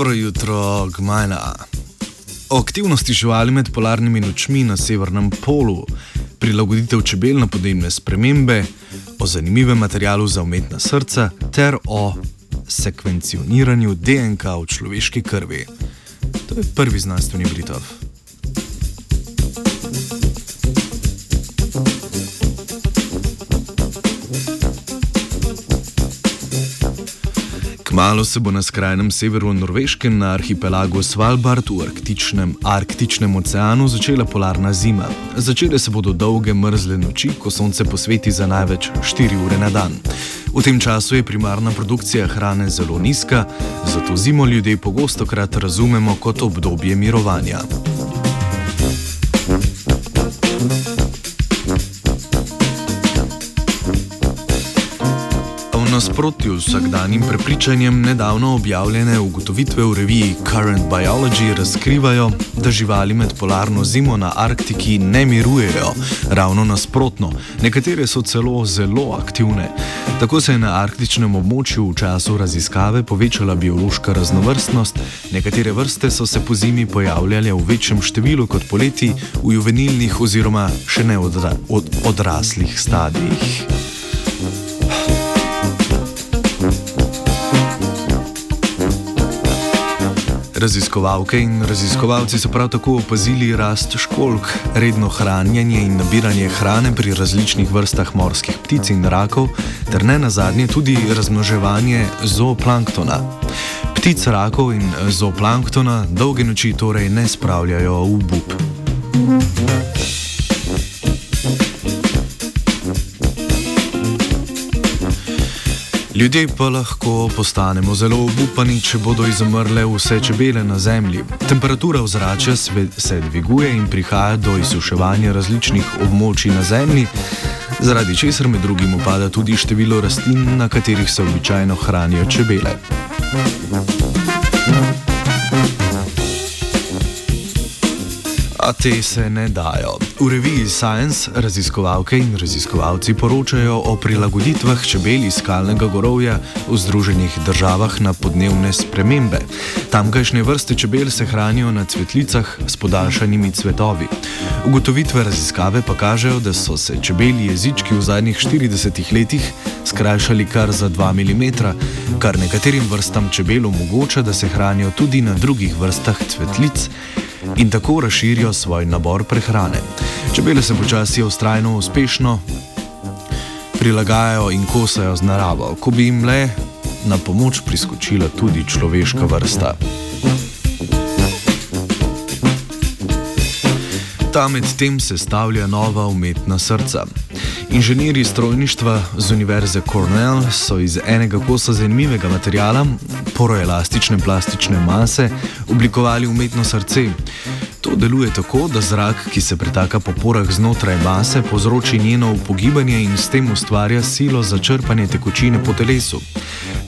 Dobro jutro, gmajna. O aktivnosti živali med polarnimi nočmi na severnem polu, prilagoditev čebel na podnebne spremembe, o zanimivem materialu za umetna srca ter o sekvencioniranju DNK v človeški krvi. To je prvi znanstveni britov. Kmalo se bo na skrajnem severu Norveške na arhipelagu Svalbard v arktičnem, arktičnem oceanu začela polarna zima. Začele se bodo dolge mrzle noči, ko sonce posveti za največ 4 ure na dan. V tem času je primarna produkcija hrane zelo nizka, zato zimo ljudje pogosto krat razumemo kot obdobje mirovanja. Nasprotju z vsakdanjim prepričanjem nedavno objavljene ugotovitve v reviji Current Biology razkrivajo, da živali med polarno zimo na Arktiki ne mirujejo, ravno nasprotno, nekatere so celo zelo aktivne. Tako se je na arktičnem območju v času raziskave povečala biološka raznovrstnost, nekatere vrste so se po zimi pojavljale v večjem številu kot poleti v juvenilnih oziroma še ne odra od odraslih stadijih. Raziskovalke in raziskovalci so prav tako opazili rast školk, redno hranjenje in nabiranje hrane pri različnih vrstah morskih ptic in rakov, ter ne nazadnje tudi razmnoževanje zooplanktona. Ptic, rakov in zooplanktona dolge noči torej ne spravljajo v bup. Ljudje pa lahko postanemo zelo obupani, če bodo izumrle vse čebele na Zemlji. Temperatura ozračja se dviguje in prihaja do izsuševanja različnih območij na Zemlji, zaradi česar med drugim upada tudi število rastlin, na katerih se običajno hranijo čebele. A te se ne dajo. V reviji Science raziskovalke in raziskovalci poročajo o prilagoditvah čebel iz skalnega gorovja v Združenih državah na podnebne spremembe. Tamkajšnje vrste čebel se hranijo na cvetlicah s podaljšanimi cvetovi. Ugotovitve raziskave pa kažejo, da so se čebeli jezički v zadnjih 40 letih skrajšali kar za 2 mm, kar nekaterim vrstam čebel omogoča, da se hranijo tudi na drugih vrstah cvetlic in tako razširijo svoj nabor prehrane. Čebele se počasi ustrajno uspešno prilagajajo in kosajo z naravo, ko bi jim le na pomoč priskočila tudi človeška vrsta. Ta medtem se stavlja nova umetna srca. Inženirji strojništva z Univerze Cornell so iz enega kosa zanimivega materijala, poroelastične plastične mase, oblikovali umetno srce. To deluje tako, da zrak, ki se pretaka po porah znotraj mase, povzroči njeno upogibanje in s tem ustvarja silo za črpanje tekočine po telesu.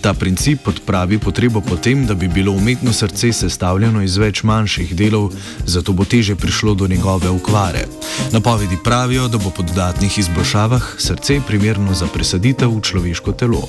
Ta princip odpravi potrebo po tem, da bi bilo umetno srce sestavljeno iz več manjših delov, zato bo teže prišlo do njegove okvare. Napovedi pravijo, da bo po dodatnih izboljšavah srce primerno za presaditev v človeško telo.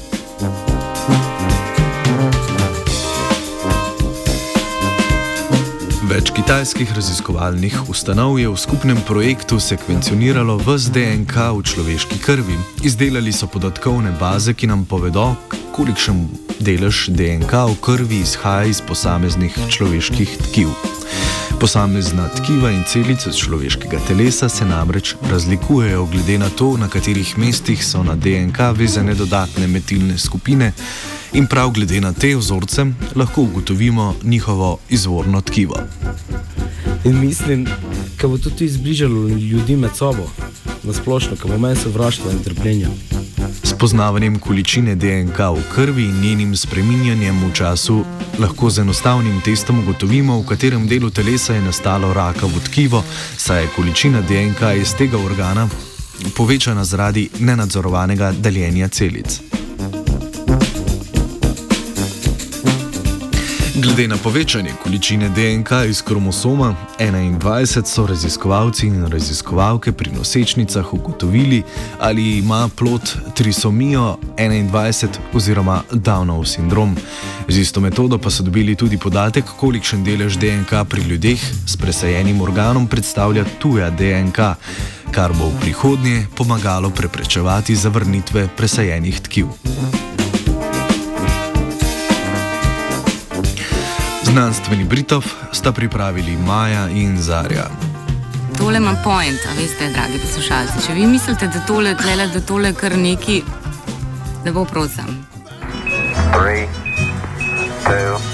Več kitajskih raziskovalnih ustanov je v skupnem projektu sekvencioniralo vse DNK v človeški krvi. Izdelali so podatkovne baze, ki nam povedo, kolikšen delež DNK v krvi izhaja iz posameznih človeških tkiv. Posamezna tkiva in celice človeškega telesa se namreč razlikujejo glede na to, na katerih mestih so na DNK vezane dodatne metilne skupine. In prav glede na te vzorce lahko ugotovimo njihovo izvorno tkivo. In mislim, da bo tudi izbližalo ljudi med sabo, na splošno, kako meni se vrača in trpljenje. Poznavanjem količine DNK v krvi in njenim spreminjanjem v času lahko z enostavnim testom ugotovimo, v katerem delu telesa je nastalo rakavo tkivo, saj je količina DNK iz tega organa povečana zaradi nenadzorovanega deljenja celic. Glede na povečanje količine DNK iz kromosoma 21 so raziskovalci in raziskovalke pri nosečnicah ugotovili, ali ima plot trisomijo 21 oziroma Downov sindrom. Z isto metodo pa so dobili tudi podatek, kolikšen delež DNK pri ljudeh s presajenim organom predstavlja tuja DNK, kar bo v prihodnje pomagalo preprečevati zavrnitve presajenih tkiv. Znanstveni Britov sta pripravili Maja in Zarja. Tole ima point, a veste, dragi poslušalci. Če vi mislite, da tole tlele, da tole kar neki, da bo prosim. 3, 2,